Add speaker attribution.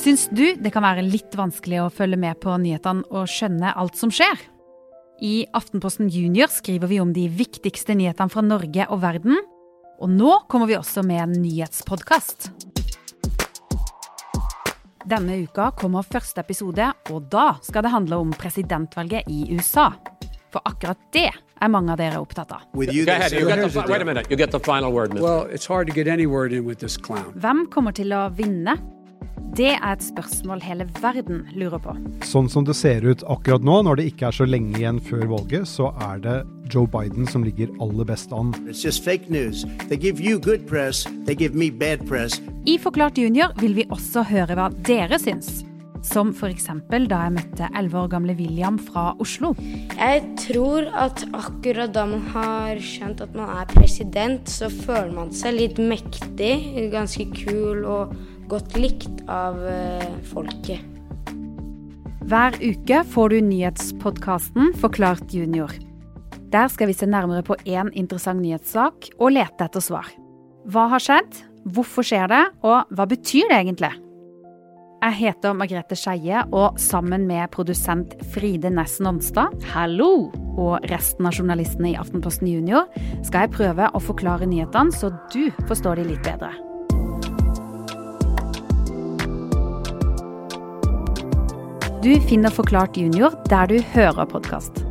Speaker 1: Syns du det kan være litt vanskelig å følge med på nyhetene og skjønne alt som skjer? I Aftenposten Junior skriver vi om de viktigste nyhetene fra Norge og verden. Og nå kommer vi også med en nyhetspodkast. Denne uka kommer første episode, og da skal det handle om presidentvalget i USA. For akkurat det er mange av dere opptatt av. Hvem kommer til å vinne? Det er et spørsmål hele verden lurer på.
Speaker 2: Sånn som det ser ut akkurat nå, når det ikke er så lenge igjen før valget, så er det Joe Biden som ligger aller best an.
Speaker 3: It's just fake news. They give you good press, they give me bad press.
Speaker 1: I Forklart junior vil vi også høre hva dere syns. Som f.eks. da jeg møtte 11 år gamle William fra Oslo.
Speaker 4: Jeg tror at akkurat da man har skjønt at man er president, så føler man seg litt mektig, ganske kul og godt likt av eh, folket.
Speaker 1: Hver uke får du nyhetspodkasten Forklart junior. Der skal vi se nærmere på én interessant nyhetssak og lete etter svar. Hva har skjedd? Hvorfor skjer det? Og hva betyr det egentlig? Jeg heter Margrethe Skeie, og sammen med produsent Fride Næss Nonstad hallo, og resten av journalistene i Aftenposten Junior skal jeg prøve å forklare nyhetene så du forstår de litt bedre. Du finner Forklart junior der du hører podkast.